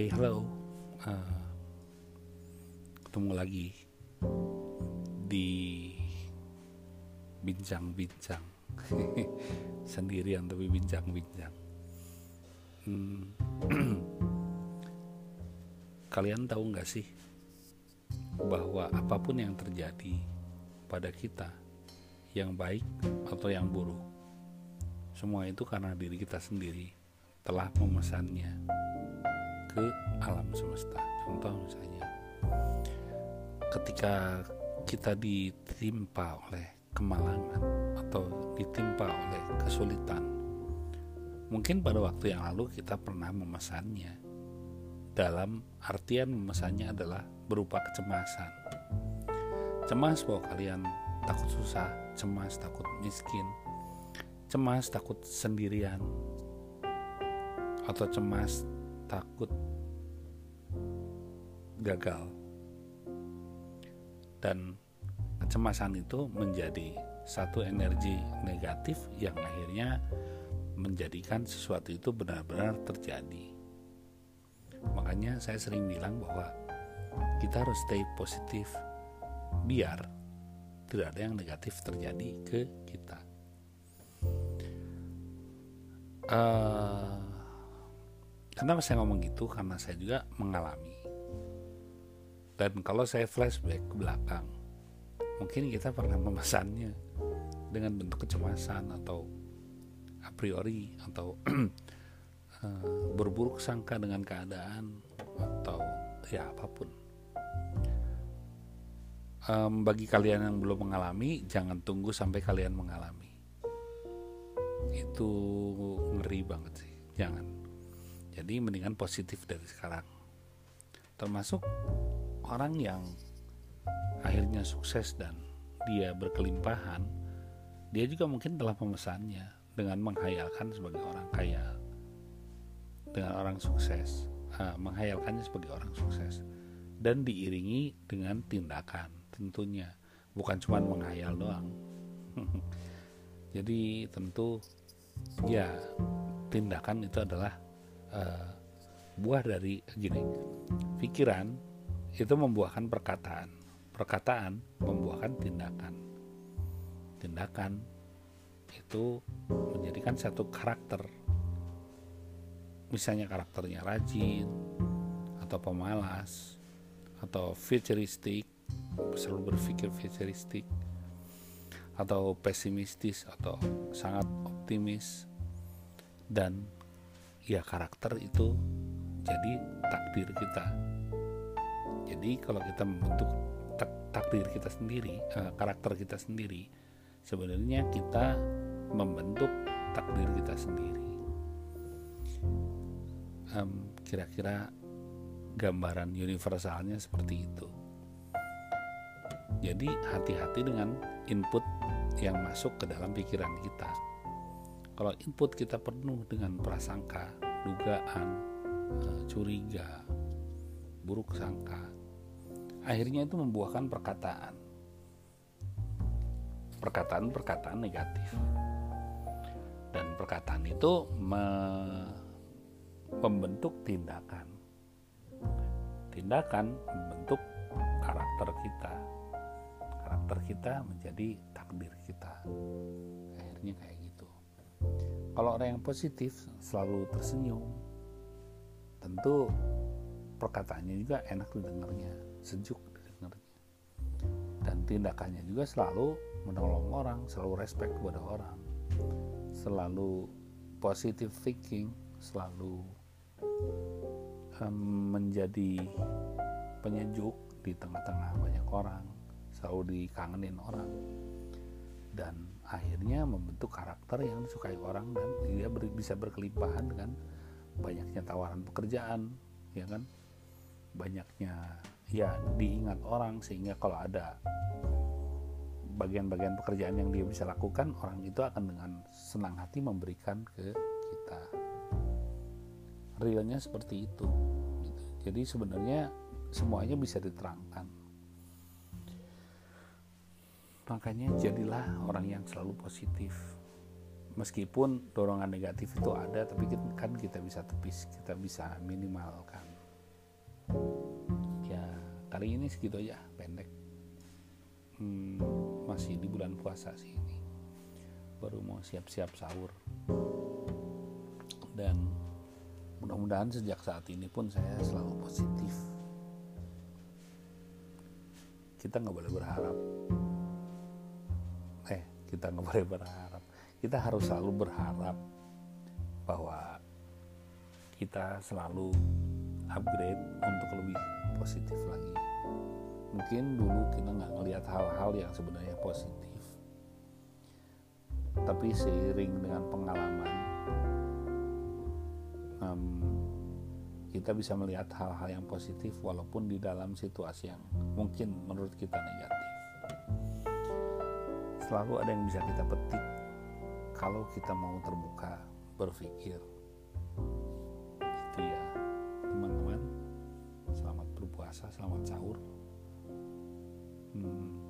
Hai, halo. Uh, ketemu lagi di bincang-bincang sendirian tapi bincang-bincang. Hmm. Kalian tahu nggak sih bahwa apa pun yang terjadi pada kita, yang baik atau yang buruk, semua itu karena diri kita sendiri telah memesannya ke alam semesta. Contoh misalnya, ketika kita ditimpa oleh kemalangan atau ditimpa oleh kesulitan, mungkin pada waktu yang lalu kita pernah memesannya. Dalam artian memesannya adalah berupa kecemasan. Cemas bahwa kalian takut susah, cemas takut miskin, cemas takut sendirian atau cemas takut gagal. Dan kecemasan itu menjadi satu energi negatif yang akhirnya menjadikan sesuatu itu benar-benar terjadi. Makanya saya sering bilang bahwa kita harus stay positif biar tidak ada yang negatif terjadi ke kita. Uh, kenapa saya ngomong gitu? Karena saya juga mengalami dan kalau saya flashback ke belakang mungkin kita pernah memesannya dengan bentuk kecemasan atau a priori atau uh, berburuk sangka dengan keadaan atau ya apa pun. Um, bagi kalian yang belum mengalami jangan tunggu sampai kalian mengalami. Itu ngeri banget sih jangan. Jadi mendingan positif dari sekarang. Termasuk orang yang akhirnya sukses dan dia berkelimpahan dia juga mungkin telah memesannya dengan menghayalkan sebagai orang kaya dengan orang sukses. Uh, menghayalkannya sebagai orang sukses dan diiringi dengan tindakan tentunya bukan cuma menghayal doang. Jadi tentu ya tindakan itu adalah uh, buah dari gini pikiran itu membuahkan perkataan. Perkataan membuahkan tindakan. Tindakan itu menjadikan satu karakter. Misalnya karakternya rajin atau pemalas atau futuristik selalu berpikir futuristik atau pesimistis atau sangat optimis. Dan ya karakter itu jadi takdir kita jadi kalau kita membentuk tak takdir kita sendiri uh, karakter kita sendiri sebenarnya kita membentuk takdir kita sendiri um, kira-kira gambaran universalnya seperti itu jadi hati-hati dengan input yang masuk ke dalam pikiran kita. Kalau input kita penuh dengan prasangka, dugaan, eh, curiga, buruk sangka, akhirnya itu membuahkan perkataan. Perkataan-perkataan negatif. Dan perkataan itu me membentuk tindakan. Tindakan membentuk karakter kita karakter kita menjadi takdir kita akhirnya kayak gitu kalau orang yang positif selalu tersenyum tentu perkataannya juga enak didengarnya sejuk didengarnya. Dan tindakannya juga selalu menolong orang selalu respect kepada orang selalu positive thinking selalu um, menjadi penyejuk di tengah-tengah banyak orang selalu dikangenin orang. Dan akhirnya membentuk karakter yang disukai orang dan dia ber, bisa berkelimpahan dengan banyaknya tawaran pekerjaan ya kan banyaknya ya diingat orang sehingga kalau ada bagian-bagian pekerjaan yang dia bisa lakukan orang itu akan dengan senang hati memberikan ke kita. Realnya seperti itu gitu. jadi sebenarnya semuanya bisa diterangkan. Makanya jadilah orang yang selalu positif. Meskipun dorongan negatif itu ada tapi kan kita bisa tepis kita bisa minimalkan hari ini segitu aja pendek. Hmm, masih di bulan puasa sih ini. Baru mau siap-siap sahur. Dan mudah-mudahan sejak saat ini pun saya selalu positif. Kita nggak boleh berharap. Eh kita nggak boleh berharap. Kita harus selalu berharap bahwa kita selalu upgrade untuk lebih positif lagi mungkin dulu kita nggak ngelihat hal-hal yang sebenarnya positif. Tapi seiring dengan pengalaman um, kita bisa melihat hal-hal yang positif walaupun di dalam situasi yang mungkin menurut kita negatif. Selalu ada yang bisa kita petik kalau kita mau terbuka berpikir. Gitu ya teman-teman. Selamat berpuasa selamat sahur hmm,